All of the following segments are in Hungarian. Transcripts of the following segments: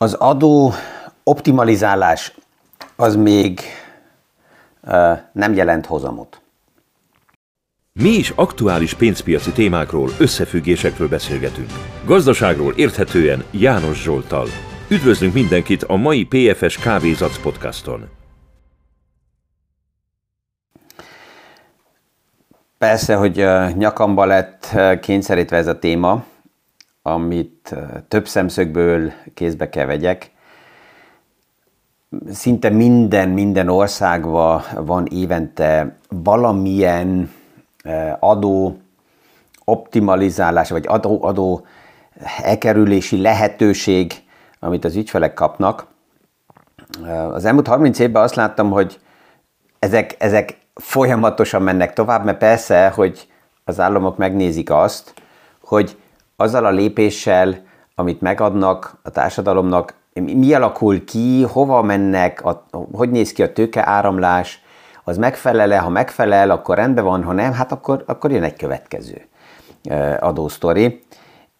Az adó optimalizálás az még nem jelent hozamot. Mi is aktuális pénzpiaci témákról, összefüggésekről beszélgetünk. Gazdaságról érthetően János Zsoltal. Üdvözlünk mindenkit a mai PFS Kávézac podcaston. Persze, hogy nyakamba lett kényszerítve ez a téma, amit több szemszögből kézbe kell vegyek. Szinte minden, minden országban van évente valamilyen adó optimalizálás, vagy adó, adó elkerülési lehetőség, amit az ügyfelek kapnak. Az elmúlt 30 évben azt láttam, hogy ezek, ezek folyamatosan mennek tovább, mert persze, hogy az államok megnézik azt, hogy azzal a lépéssel, amit megadnak a társadalomnak, mi alakul ki, hova mennek, a, hogy néz ki a tőke az megfelele, ha megfelel, akkor rendben van, ha nem, hát akkor, akkor jön egy következő adósztori.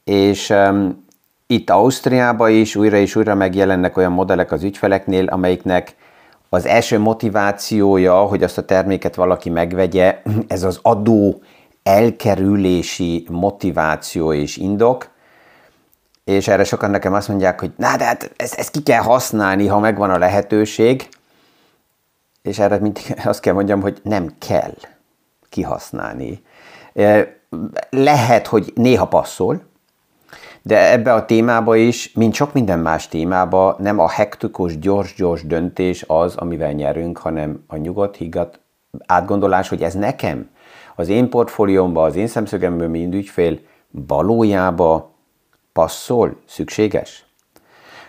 És um, itt Ausztriában is újra és újra megjelennek olyan modellek az ügyfeleknél, amelyiknek az első motivációja, hogy azt a terméket valaki megvegye, ez az adó elkerülési motiváció és indok, és erre sokan nekem azt mondják, hogy na, de hát ezt, ezt ki kell használni, ha megvan a lehetőség, és erre mindig azt kell mondjam, hogy nem kell kihasználni. Lehet, hogy néha passzol, de ebbe a témába is, mint sok minden más témába, nem a hektikus, gyors-gyors döntés az, amivel nyerünk, hanem a nyugodt, higgadt átgondolás, hogy ez nekem, az én portfóliómba, az én szemszögemből, mint ügyfél valójába passzol, szükséges.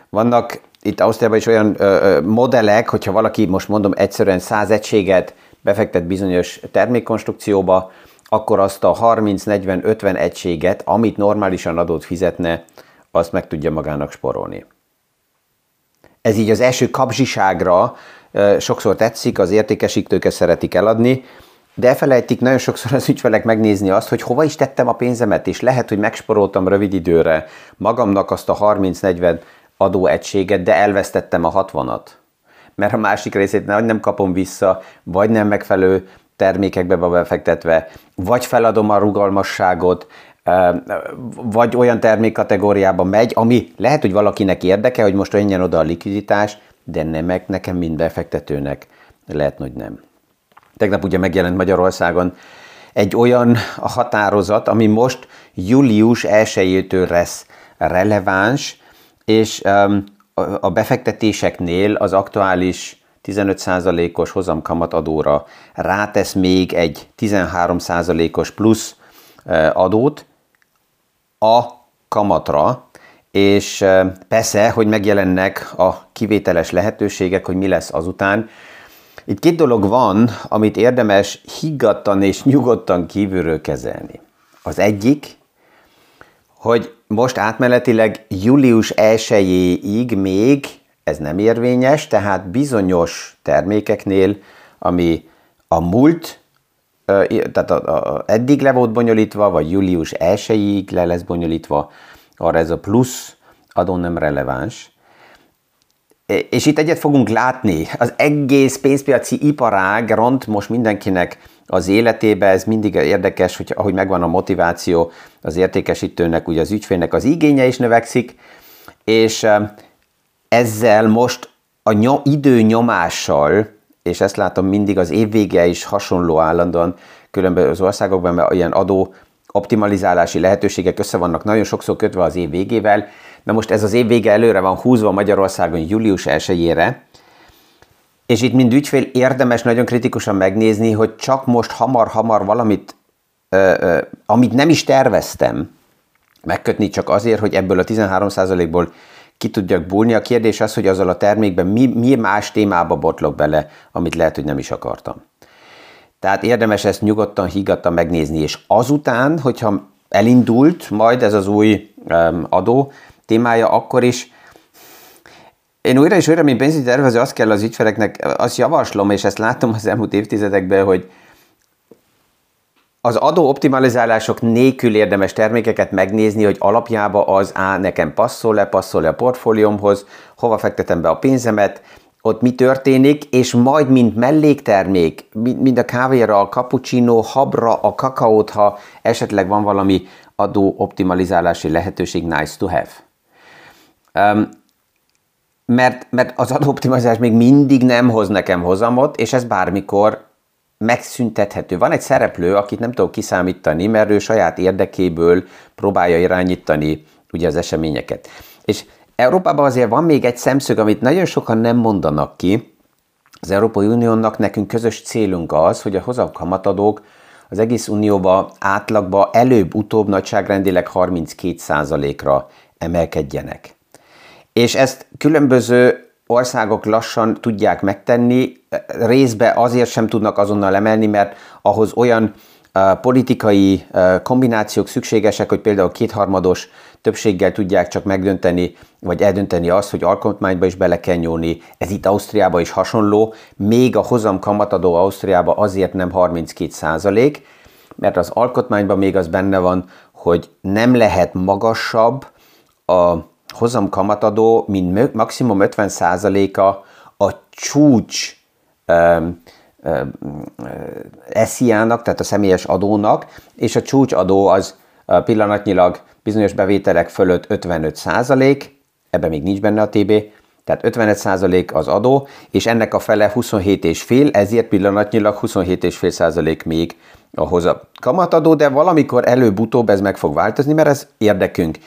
Vannak itt Ausztriában is olyan ö, ö, modellek, hogyha valaki most mondom egyszerűen 100 egységet befektet bizonyos termékkonstrukcióba, akkor azt a 30-40-50 egységet, amit normálisan adót fizetne, azt meg tudja magának sporolni. Ez így az első kapzsiságra sokszor tetszik, az értékesítőket szeretik eladni, de elfelejtik nagyon sokszor az ügyfelek megnézni azt, hogy hova is tettem a pénzemet, és lehet, hogy megsporoltam rövid időre magamnak azt a 30-40 adóegységet, de elvesztettem a 60-at. Mert a másik részét nem kapom vissza, vagy nem megfelelő termékekbe befektetve, vagy feladom a rugalmasságot, vagy olyan termékkategóriába megy, ami lehet, hogy valakinek érdeke, hogy most menjen oda a likviditás, de nem nekem, mint befektetőnek lehet, hogy nem. Tegnap ugye megjelent Magyarországon egy olyan határozat, ami most július 1-től lesz releváns, és a befektetéseknél az aktuális 15%-os hozamkamatadóra rátesz még egy 13%-os plusz adót a kamatra, és persze, hogy megjelennek a kivételes lehetőségek, hogy mi lesz azután. Itt két dolog van, amit érdemes higgadtan és nyugodtan kívülről kezelni. Az egyik, hogy most átmenetileg július 1-ig még ez nem érvényes, tehát bizonyos termékeknél, ami a múlt, tehát a, a, eddig le volt bonyolítva, vagy július 1-ig le lesz bonyolítva, arra ez a plusz adó nem releváns. És itt egyet fogunk látni, az egész pénzpiaci iparág ront most mindenkinek az életébe, ez mindig érdekes, hogy ahogy megvan a motiváció az értékesítőnek, ugye az ügyfélnek az igénye is növekszik, és ezzel most a nyom, idő nyomással, és ezt látom mindig az évvége is hasonló állandóan különböző országokban, mert ilyen adó optimalizálási lehetőségek össze vannak nagyon sokszor kötve az év végével, de most ez az év vége előre van húzva Magyarországon július 1 és itt mind ügyfél érdemes nagyon kritikusan megnézni, hogy csak most hamar-hamar valamit, ö, ö, amit nem is terveztem, megkötni csak azért, hogy ebből a 13%-ból ki tudjak búlni. A kérdés az, hogy azzal a termékben mi, mi más témába botlok bele, amit lehet, hogy nem is akartam. Tehát érdemes ezt nyugodtan, higgadtan megnézni, és azután, hogyha elindult majd ez az új um, adó témája, akkor is én újra és újra, mint pénzügyi tervező, azt kell az ügyfeleknek, azt javaslom, és ezt látom az elmúlt évtizedekben, hogy az adó optimalizálások nélkül érdemes termékeket megnézni, hogy alapjába az A nekem passzol-e, passzol-e a portfóliómhoz, hova fektetem be a pénzemet, ott mi történik, és majd, mint melléktermék, mind a kávéra, a cappuccino, habra, a kakaót, ha esetleg van valami adó optimalizálási lehetőség, nice to have. Mert, mert az adóoptimalizálás még mindig nem hoz nekem hozamot, és ez bármikor megszüntethető. Van egy szereplő, akit nem tudok kiszámítani, mert ő saját érdekéből próbálja irányítani ugye az eseményeket. És Európában azért van még egy szemszög, amit nagyon sokan nem mondanak ki. Az Európai Uniónak nekünk közös célunk az, hogy a hozamkamatadók az egész unióba átlagba előbb-utóbb nagyságrendileg 32%-ra emelkedjenek. És ezt különböző országok lassan tudják megtenni, részbe azért sem tudnak azonnal emelni, mert ahhoz olyan politikai kombinációk szükségesek, hogy például kétharmados többséggel tudják csak megdönteni, vagy eldönteni azt, hogy alkotmányba is bele kell nyúlni. Ez itt Ausztriában is hasonló, még a hozam kamatadó Ausztriában azért nem 32 százalék, mert az alkotmányban még az benne van, hogy nem lehet magasabb a hozam kamatadó, mint maximum 50 százaléka a csúcs um, esziának, tehát a személyes adónak, és a csúcsadó az pillanatnyilag bizonyos bevételek fölött 55 százalék, ebben még nincs benne a TB, tehát 55 százalék az adó, és ennek a fele 27,5, ezért pillanatnyilag 27,5 százalék még a kamatadó, de valamikor előbb-utóbb ez meg fog változni, mert ez érdekünk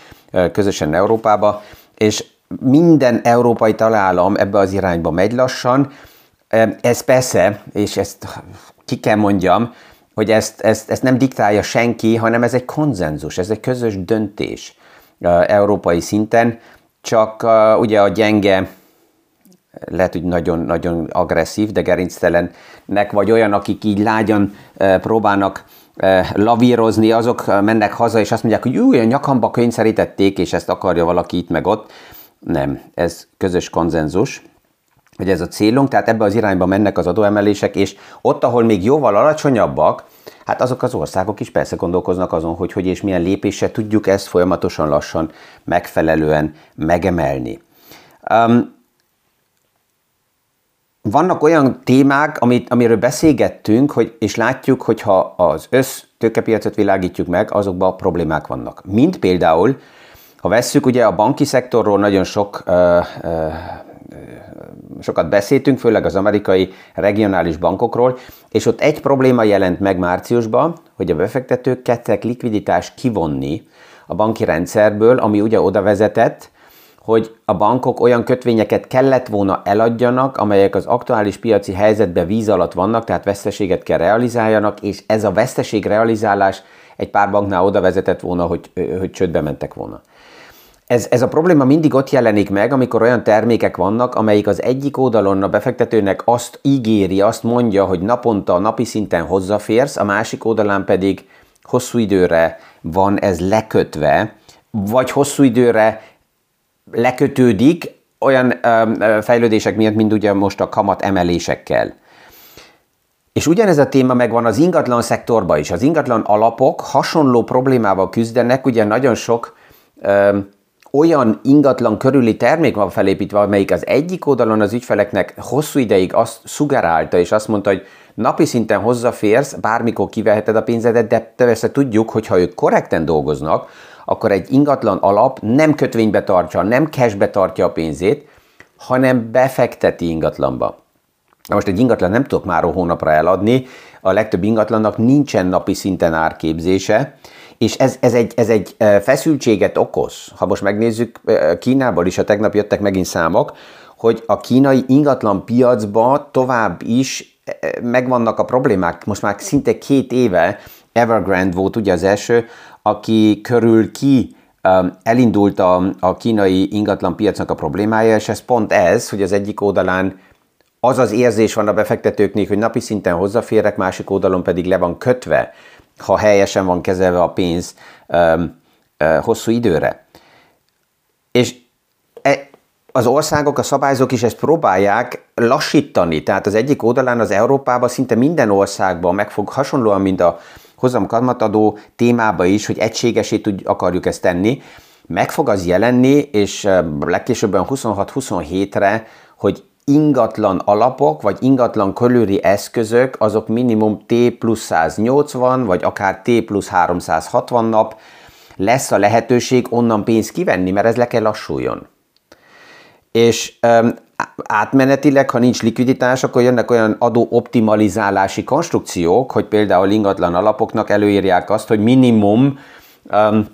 közösen Európába, és minden európai találom ebbe az irányba megy lassan. Ez persze, és ezt ki kell mondjam, hogy ezt, ezt, ezt nem diktálja senki, hanem ez egy konzenzus, ez egy közös döntés európai szinten, csak ugye a gyenge, lehet, hogy nagyon-nagyon agresszív, de gerinctelennek, vagy olyan, akik így lágyan próbálnak lavírozni, azok mennek haza, és azt mondják, hogy új, a nyakamba kényszerítették, és ezt akarja valaki itt meg ott. Nem, ez közös konzenzus hogy ez a célunk, tehát ebbe az irányba mennek az adóemelések, és ott, ahol még jóval alacsonyabbak, hát azok az országok is persze gondolkoznak azon, hogy hogy és milyen lépéssel tudjuk ezt folyamatosan lassan megfelelően megemelni. Um, vannak olyan témák, amit, amiről beszélgettünk, hogy, és látjuk, hogy ha az össz tőkepiacot világítjuk meg, azokban problémák vannak. Mint például, ha vesszük, ugye a banki szektorról nagyon sok uh, uh, sokat beszéltünk, főleg az amerikai regionális bankokról, és ott egy probléma jelent meg márciusban, hogy a befektetők kezdtek likviditást kivonni a banki rendszerből, ami ugye oda vezetett, hogy a bankok olyan kötvényeket kellett volna eladjanak, amelyek az aktuális piaci helyzetben víz alatt vannak, tehát veszteséget kell realizáljanak, és ez a veszteség realizálás egy pár banknál oda vezetett volna, hogy, hogy csődbe mentek volna. Ez, ez a probléma mindig ott jelenik meg, amikor olyan termékek vannak, amelyik az egyik oldalon a befektetőnek azt ígéri, azt mondja, hogy naponta, napi szinten hozzáférsz, a másik oldalán pedig hosszú időre van ez lekötve, vagy hosszú időre lekötődik olyan fejlődések miatt, mint ugye most a kamat emelésekkel. És ugyanez a téma megvan az ingatlan szektorban is. Az ingatlan alapok hasonló problémával küzdenek, ugye nagyon sok ö, olyan ingatlan körüli termék van felépítve, amelyik az egyik oldalon az ügyfeleknek hosszú ideig azt szugerálta, és azt mondta, hogy napi szinten hozzáférsz, bármikor kiveheted a pénzedet, de persze tudjuk, hogy ha ők korrekten dolgoznak, akkor egy ingatlan alap nem kötvénybe tartja, nem cashbe tartja a pénzét, hanem befekteti ingatlanba. Na most egy ingatlan nem tudok már hónapra eladni, a legtöbb ingatlannak nincsen napi szinten árképzése, és ez, ez, egy, ez egy feszültséget okoz. Ha most megnézzük, Kínából is a tegnap jöttek megint számok, hogy a kínai ingatlan piacban tovább is megvannak a problémák. Most már szinte két éve Evergrande volt ugye az első, aki körül ki elindult a, a kínai ingatlan piacnak a problémája, és ez pont ez, hogy az egyik oldalán az az érzés van a befektetőknél, hogy napi szinten hozzáférek, másik oldalon pedig le van kötve ha helyesen van kezelve a pénz um, uh, hosszú időre. És e, az országok, a szabályzók is ezt próbálják lassítani. Tehát az egyik oldalán az Európában szinte minden országban meg fog hasonlóan, mint a hozam kamatadó témába is, hogy egységesé tud, akarjuk ezt tenni, meg fog az jelenni, és legkésőbben 26-27-re, hogy ingatlan alapok, vagy ingatlan körüli eszközök, azok minimum T plusz 180, vagy akár T plusz 360 nap, lesz a lehetőség onnan pénzt kivenni, mert ez le kell lassuljon. És átmenetileg, ha nincs likviditás, akkor jönnek olyan adóoptimalizálási konstrukciók, hogy például ingatlan alapoknak előírják azt, hogy minimum um,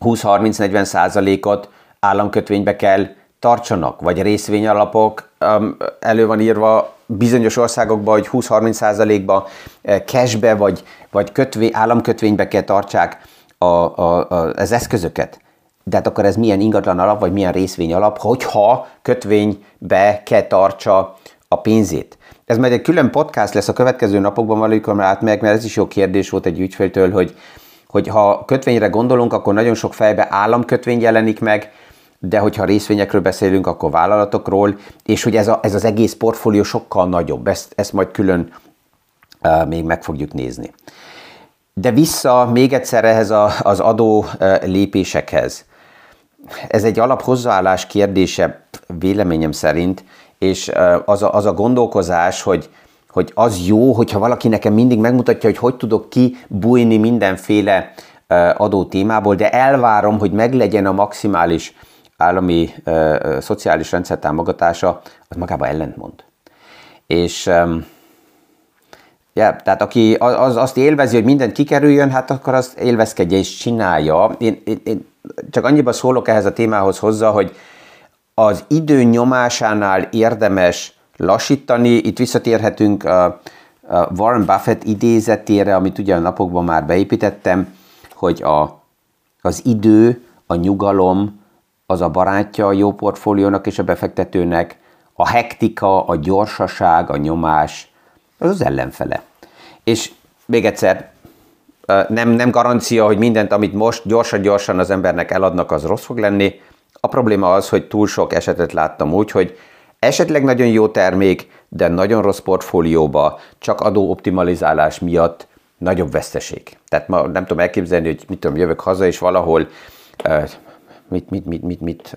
20-30-40 százalékot államkötvénybe kell tartsanak, vagy részvényalapok um, elő van írva bizonyos országokban, hogy 20-30 százalékba eh, cashbe, vagy, vagy kötvé, államkötvénybe kell tartsák a, a, a, az eszközöket. De hát akkor ez milyen ingatlan alap, vagy milyen részvény alap, hogyha kötvénybe kell tartsa a pénzét. Ez majd egy külön podcast lesz a következő napokban, valamikor már át meg, mert ez is jó kérdés volt egy ügyféltől, hogy, hogy ha kötvényre gondolunk, akkor nagyon sok fejbe államkötvény jelenik meg, de hogyha részvényekről beszélünk, akkor vállalatokról, és hogy ez, a, ez az egész portfólió sokkal nagyobb, ezt, ezt majd külön uh, még meg fogjuk nézni. De vissza még egyszer ehhez a, az adó uh, lépésekhez. Ez egy alaphozzáállás kérdése véleményem szerint, és az, a, az a gondolkozás, hogy, hogy az jó, hogyha valaki nekem mindig megmutatja, hogy hogy tudok kibújni mindenféle adó témából, de elvárom, hogy meglegyen a maximális állami szociális rendszer támogatása, az magában ellentmond. És ja, tehát aki az, azt élvezi, hogy mindent kikerüljön, hát akkor azt élvezkedje és csinálja. Én, én, én csak annyiba szólok ehhez a témához hozzá, hogy az idő nyomásánál érdemes lassítani. Itt visszatérhetünk a, Warren Buffett idézetére, amit ugye a napokban már beépítettem, hogy a, az idő, a nyugalom, az a barátja a jó portfóliónak és a befektetőnek, a hektika, a gyorsaság, a nyomás, az az ellenfele. És még egyszer, nem, nem garancia, hogy mindent, amit most gyorsan-gyorsan az embernek eladnak, az rossz fog lenni. A probléma az, hogy túl sok esetet láttam úgy, hogy esetleg nagyon jó termék, de nagyon rossz portfólióba, csak adóoptimalizálás miatt nagyobb veszteség. Tehát ma nem tudom elképzelni, hogy mit tudom, jövök haza, és valahol mit, mit, mit, mit, mit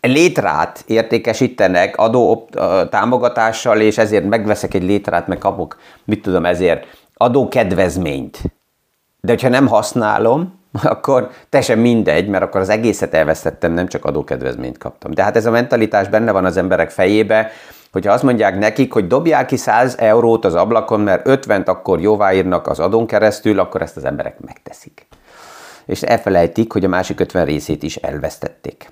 létrát értékesítenek adó támogatással, és ezért megveszek egy létrát, meg kapok, mit tudom, ezért adókedvezményt. De hogyha nem használom, akkor teljesen mindegy, mert akkor az egészet elvesztettem, nem csak adókedvezményt kaptam. De hát ez a mentalitás benne van az emberek fejébe, hogyha azt mondják nekik, hogy dobják ki 100 eurót az ablakon, mert 50-t akkor jóváírnak az adón keresztül, akkor ezt az emberek megteszik és elfelejtik, hogy a másik 50 részét is elvesztették.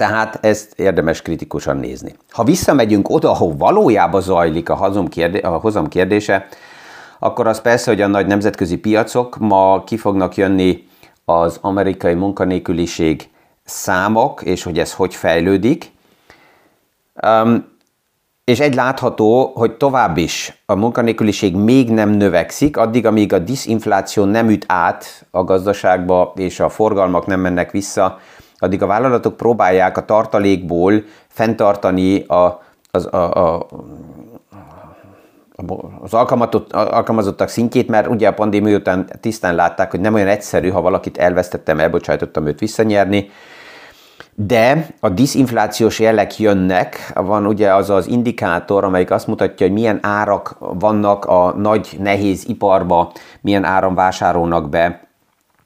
Tehát ezt érdemes kritikusan nézni. Ha visszamegyünk oda, ahol valójában zajlik a, hazom kérdé- a hozam kérdése, akkor az persze, hogy a nagy nemzetközi piacok ma ki fognak jönni az amerikai munkanélküliség számok, és hogy ez hogy fejlődik. Um, és egy látható, hogy tovább is a munkanélküliség még nem növekszik, addig, amíg a disinfláció nem üt át a gazdaságba, és a forgalmak nem mennek vissza, addig a vállalatok próbálják a tartalékból fenntartani a, az, a, a, az alkalmazottak szintjét, mert ugye a pandémia után tisztán látták, hogy nem olyan egyszerű, ha valakit elvesztettem, elbocsájtottam őt visszanyerni, de a disinflációs jelek jönnek, van ugye az az indikátor, amelyik azt mutatja, hogy milyen árak vannak a nagy, nehéz iparba, milyen áram vásárolnak be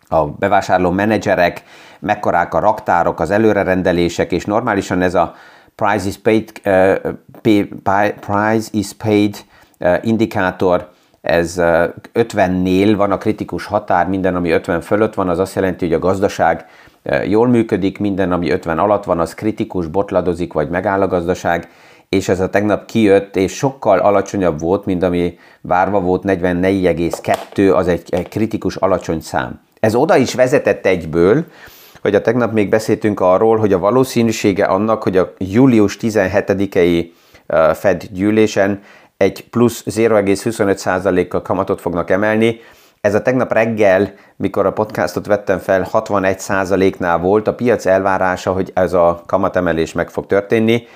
a bevásárló menedzserek, mekkorák a raktárok, az előrerendelések, és normálisan ez a price is paid, uh, pay, price is paid uh, indikátor, ez uh, 50-nél van a kritikus határ, minden, ami 50 fölött van, az azt jelenti, hogy a gazdaság jól működik, minden, ami 50 alatt van, az kritikus, botladozik, vagy megáll a gazdaság, és ez a tegnap kijött, és sokkal alacsonyabb volt, mint ami várva volt, 44,2, az egy kritikus alacsony szám. Ez oda is vezetett egyből, hogy a tegnap még beszéltünk arról, hogy a valószínűsége annak, hogy a július 17-i Fed gyűlésen egy plusz 0,25%-kal kamatot fognak emelni, ez a tegnap reggel, mikor a podcastot vettem fel, 61%-nál volt a piac elvárása, hogy ez a kamatemelés meg fog történni.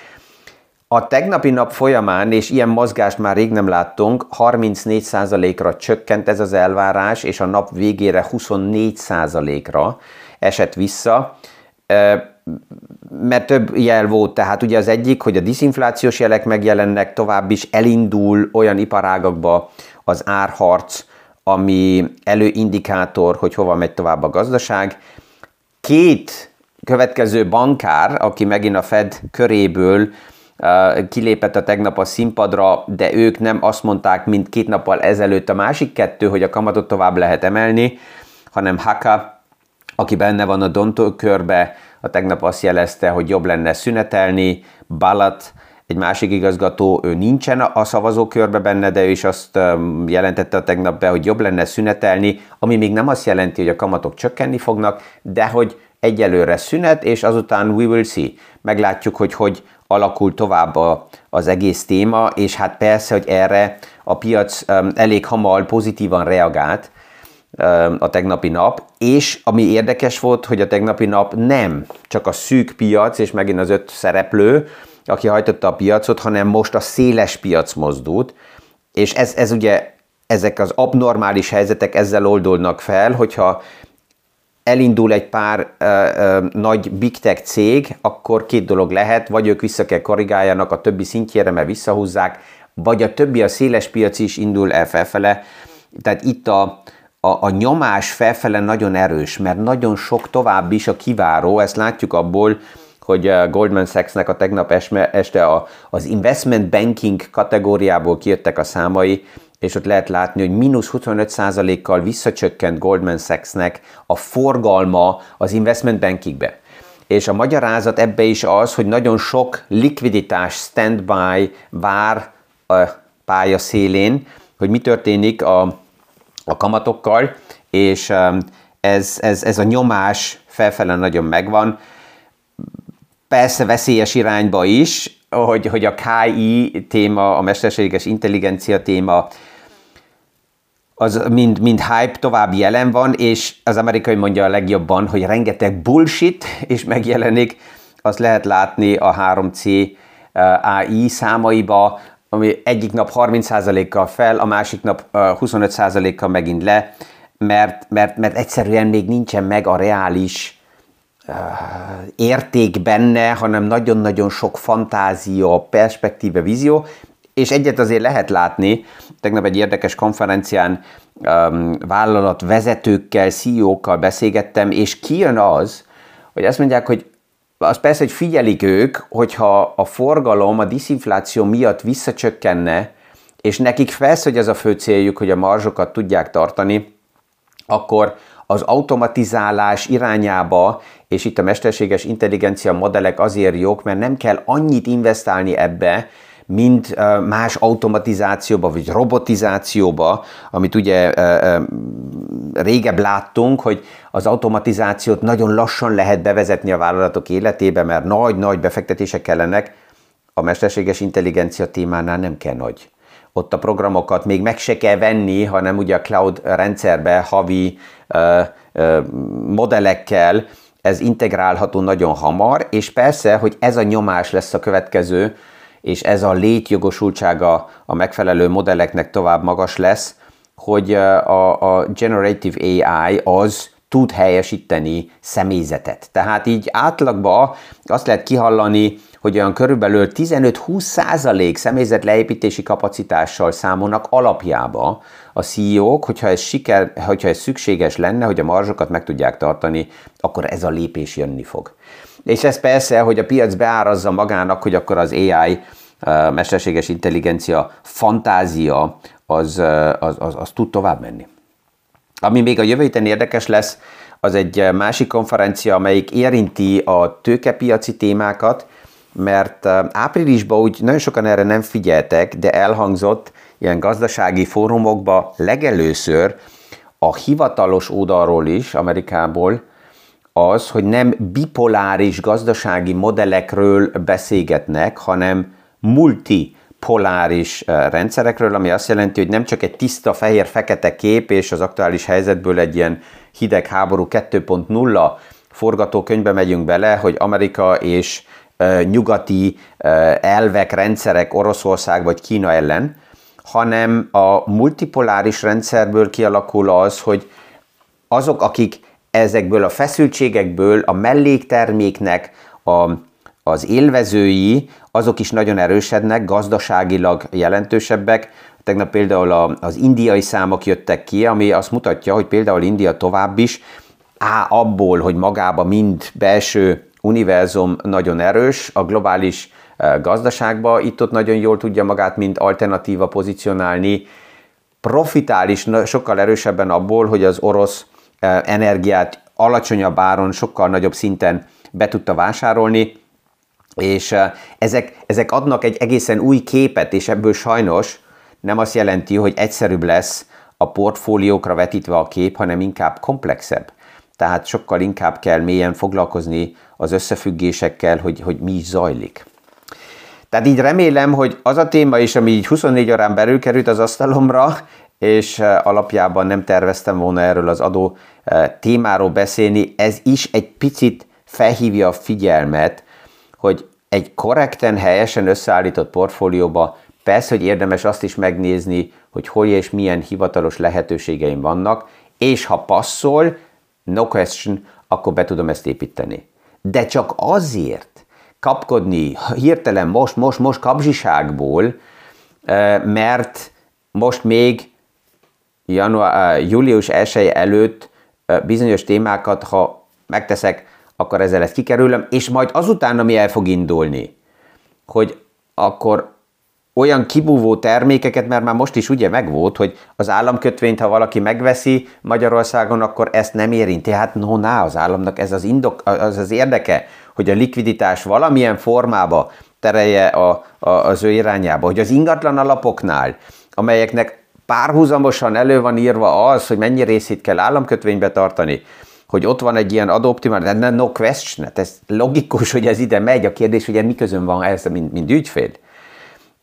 A tegnapi nap folyamán, és ilyen mozgást már rég nem láttunk, 34%-ra csökkent ez az elvárás, és a nap végére 24%-ra esett vissza, mert több jel volt, tehát ugye az egyik, hogy a diszinflációs jelek megjelennek, tovább is elindul olyan iparágakba az árharc, ami előindikátor, hogy hova megy tovább a gazdaság. Két következő bankár, aki megint a Fed köréből kilépett a tegnap a színpadra, de ők nem azt mondták, mint két nappal ezelőtt a másik kettő, hogy a kamatot tovább lehet emelni, hanem Haka, aki benne van a Dontó körbe, a tegnap azt jelezte, hogy jobb lenne szünetelni, Balat, egy másik igazgató, ő nincsen a szavazókörbe benne, de ő is azt jelentette a tegnap be, hogy jobb lenne szünetelni, ami még nem azt jelenti, hogy a kamatok csökkenni fognak, de hogy egyelőre szünet, és azután we will see. Meglátjuk, hogy hogy alakul tovább a, az egész téma, és hát persze, hogy erre a piac elég hamar pozitívan reagált a tegnapi nap, és ami érdekes volt, hogy a tegnapi nap nem csak a szűk piac, és megint az öt szereplő, aki hajtotta a piacot, hanem most a széles piac mozdult, és ez, ez ugye ezek az abnormális helyzetek ezzel oldódnak fel, hogyha elindul egy pár ö, ö, nagy big tech cég, akkor két dolog lehet, vagy ők vissza kell korrigáljanak a többi szintjére, mert visszahúzzák, vagy a többi a széles piac is indul el felfele. Tehát itt a, a, a nyomás felfele nagyon erős, mert nagyon sok tovább is a kiváró, ezt látjuk abból, hogy Goldman Sachsnek a tegnap este a, az investment banking kategóriából kijöttek a számai, és ott lehet látni, hogy mínusz 25%-kal visszacsökkent Goldman Sachsnek a forgalma az investment bankingbe. És a magyarázat ebbe is az, hogy nagyon sok likviditás standby vár a pálya szélén, hogy mi történik a, a kamatokkal, és um, ez, ez, ez a nyomás felfele nagyon megvan. Persze veszélyes irányba is, hogy, hogy a KI téma, a mesterséges intelligencia téma az mind, mind hype tovább jelen van, és az amerikai mondja a legjobban, hogy rengeteg bullshit is megjelenik, azt lehet látni a 3C eh, AI számaiba, ami egyik nap 30%-kal fel, a másik nap 25%-kal eh, megint le, mert, mert, mert egyszerűen még nincsen meg a reális érték benne, hanem nagyon-nagyon sok fantázia, perspektíve, vízió, és egyet azért lehet látni, tegnap egy érdekes konferencián um, vállalat vezetőkkel, CEO-kkal beszélgettem, és kijön az, hogy azt mondják, hogy az persze, hogy figyelik ők, hogyha a forgalom a diszinfláció miatt visszacsökkenne, és nekik felsz, hogy ez a fő céljuk, hogy a marzsokat tudják tartani, akkor az automatizálás irányába, és itt a mesterséges intelligencia modellek azért jók, mert nem kell annyit investálni ebbe, mint más automatizációba, vagy robotizációba, amit ugye régebb láttunk, hogy az automatizációt nagyon lassan lehet bevezetni a vállalatok életébe, mert nagy-nagy befektetések kellenek, a mesterséges intelligencia témánál nem kell nagy. Ott a programokat még meg se kell venni, hanem ugye a cloud rendszerbe havi uh, uh, modellekkel ez integrálható nagyon hamar, és persze, hogy ez a nyomás lesz a következő és ez a létjogosultsága a megfelelő modelleknek tovább magas lesz, hogy a, a generative AI az tud helyesíteni személyzetet. Tehát így átlagban azt lehet kihallani, hogy olyan körülbelül 15-20 százalék személyzet leépítési kapacitással számolnak alapjába a CEO-k, hogyha ez, siker, hogyha ez szükséges lenne, hogy a marzsokat meg tudják tartani, akkor ez a lépés jönni fog. És ez persze, hogy a piac beárazza magának, hogy akkor az AI, mesterséges intelligencia, fantázia, az, az, az, az tud tovább menni. Ami még a jövő héten érdekes lesz, az egy másik konferencia, amelyik érinti a tőkepiaci témákat, mert áprilisban úgy nagyon sokan erre nem figyeltek, de elhangzott ilyen gazdasági fórumokba legelőször a hivatalos oldalról is, Amerikából, az, hogy nem bipoláris gazdasági modellekről beszélgetnek, hanem multipoláris rendszerekről, ami azt jelenti, hogy nem csak egy tiszta fehér-fekete kép, és az aktuális helyzetből egy ilyen hideg háború 2.0 forgatókönyvbe megyünk bele, hogy Amerika és nyugati elvek, rendszerek Oroszország vagy Kína ellen, hanem a multipoláris rendszerből kialakul az, hogy azok, akik ezekből a feszültségekből a mellékterméknek a, az élvezői, azok is nagyon erősednek, gazdaságilag jelentősebbek. Tegnap például az indiai számok jöttek ki, ami azt mutatja, hogy például India tovább is, á, abból, hogy magába mind belső univerzum nagyon erős, a globális gazdaságba itt-ott nagyon jól tudja magát, mint alternatíva pozícionálni, profitál is sokkal erősebben abból, hogy az orosz energiát alacsonyabb áron, sokkal nagyobb szinten be tudta vásárolni, és ezek, ezek adnak egy egészen új képet, és ebből sajnos nem azt jelenti, hogy egyszerűbb lesz a portfóliókra vetítve a kép, hanem inkább komplexebb. Tehát sokkal inkább kell mélyen foglalkozni az összefüggésekkel, hogy, hogy mi is zajlik. Tehát így remélem, hogy az a téma is, ami így 24 órán belül került az asztalomra, és alapjában nem terveztem volna erről az adó témáról beszélni, ez is egy picit felhívja a figyelmet, hogy egy korrekten, helyesen összeállított portfólióba persze, hogy érdemes azt is megnézni, hogy hol és milyen hivatalos lehetőségeim vannak, és ha passzol, no question, akkor be tudom ezt építeni. De csak azért kapkodni hirtelen most, most, most kapzsiságból, mert most még január, július 1 előtt bizonyos témákat, ha megteszek, akkor ezzel ezt kikerülöm, és majd azután, ami el fog indulni, hogy akkor olyan kibúvó termékeket, mert már most is ugye megvolt, hogy az államkötvényt, ha valaki megveszi Magyarországon, akkor ezt nem érinti. Hát no, ná, az államnak ez az, indok, az, az érdeke, hogy a likviditás valamilyen formába terelje a, a, az ő irányába, hogy az ingatlan alapoknál, amelyeknek párhuzamosan elő van írva az, hogy mennyi részét kell államkötvénybe tartani, hogy ott van egy ilyen adóoptimál, de no question, hát ez logikus, hogy ez ide megy, a kérdés, hogy mi közön van ez, mint, mint ügyfél.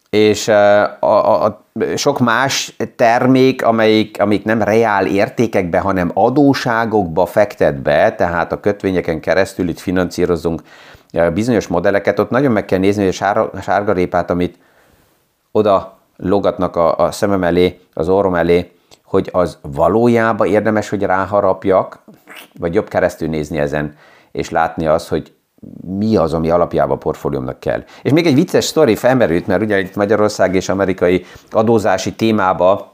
És a, a, a, sok más termék, amelyik, amik nem reál értékekbe, hanem adóságokba fektet be, tehát a kötvényeken keresztül itt finanszírozunk bizonyos modelleket, ott nagyon meg kell nézni, hogy a sárga, sárgarépát, amit oda logatnak a, a szemem elé, az orrom elé, hogy az valójában érdemes, hogy ráharapjak, vagy jobb keresztül nézni ezen, és látni azt, hogy mi az, ami alapjában a portfóliómnak kell. És még egy vicces sztori felmerült, mert ugye itt Magyarország és amerikai adózási témába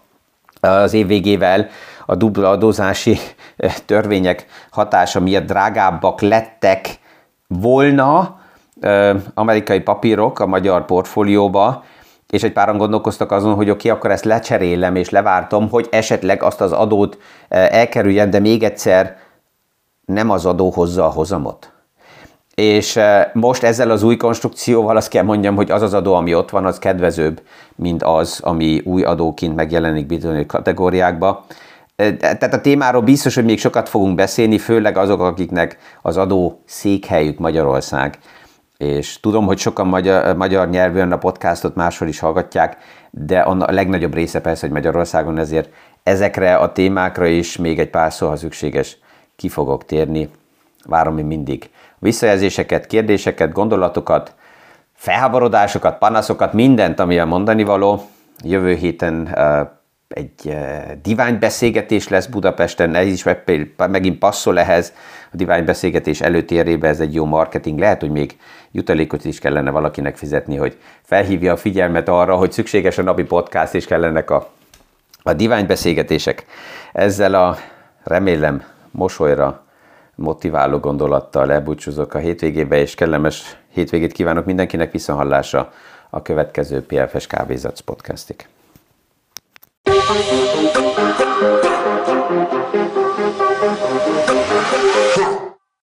az év végével a dupla adózási törvények hatása miatt drágábbak lettek volna amerikai papírok a magyar portfólióba, és egy páran gondolkoztak azon, hogy oké, okay, akkor ezt lecserélem és levártom, hogy esetleg azt az adót elkerüljen, de még egyszer nem az adó hozza a hozamot. És most ezzel az új konstrukcióval azt kell mondjam, hogy az az adó, ami ott van, az kedvezőbb, mint az, ami új adóként megjelenik bizonyos kategóriákba. Tehát a témáról biztos, hogy még sokat fogunk beszélni, főleg azok, akiknek az adó székhelyük Magyarország. És tudom, hogy sokan magyar, magyar nyelvűen a podcastot máshol is hallgatják, de a legnagyobb része persze, hogy Magyarországon ezért ezekre a témákra is még egy pár szó, ha szükséges, ki fogok térni. Várom én mindig visszajelzéseket, kérdéseket, gondolatokat, felháborodásokat, panaszokat, mindent, ami a mondani való. Jövő héten uh, egy diványbeszélgetés lesz Budapesten, ez is megint passzol ehhez, a diványbeszélgetés előtérébe ez egy jó marketing, lehet, hogy még jutalékot is kellene valakinek fizetni, hogy felhívja a figyelmet arra, hogy szükséges a napi podcast, és kellenek a, a diványbeszélgetések. Ezzel a remélem mosolyra motiváló gondolattal elbúcsúzok a hétvégébe, és kellemes hétvégét kívánok mindenkinek viszonhallásra a következő PFS Kávézatsz podcastig. Thank you.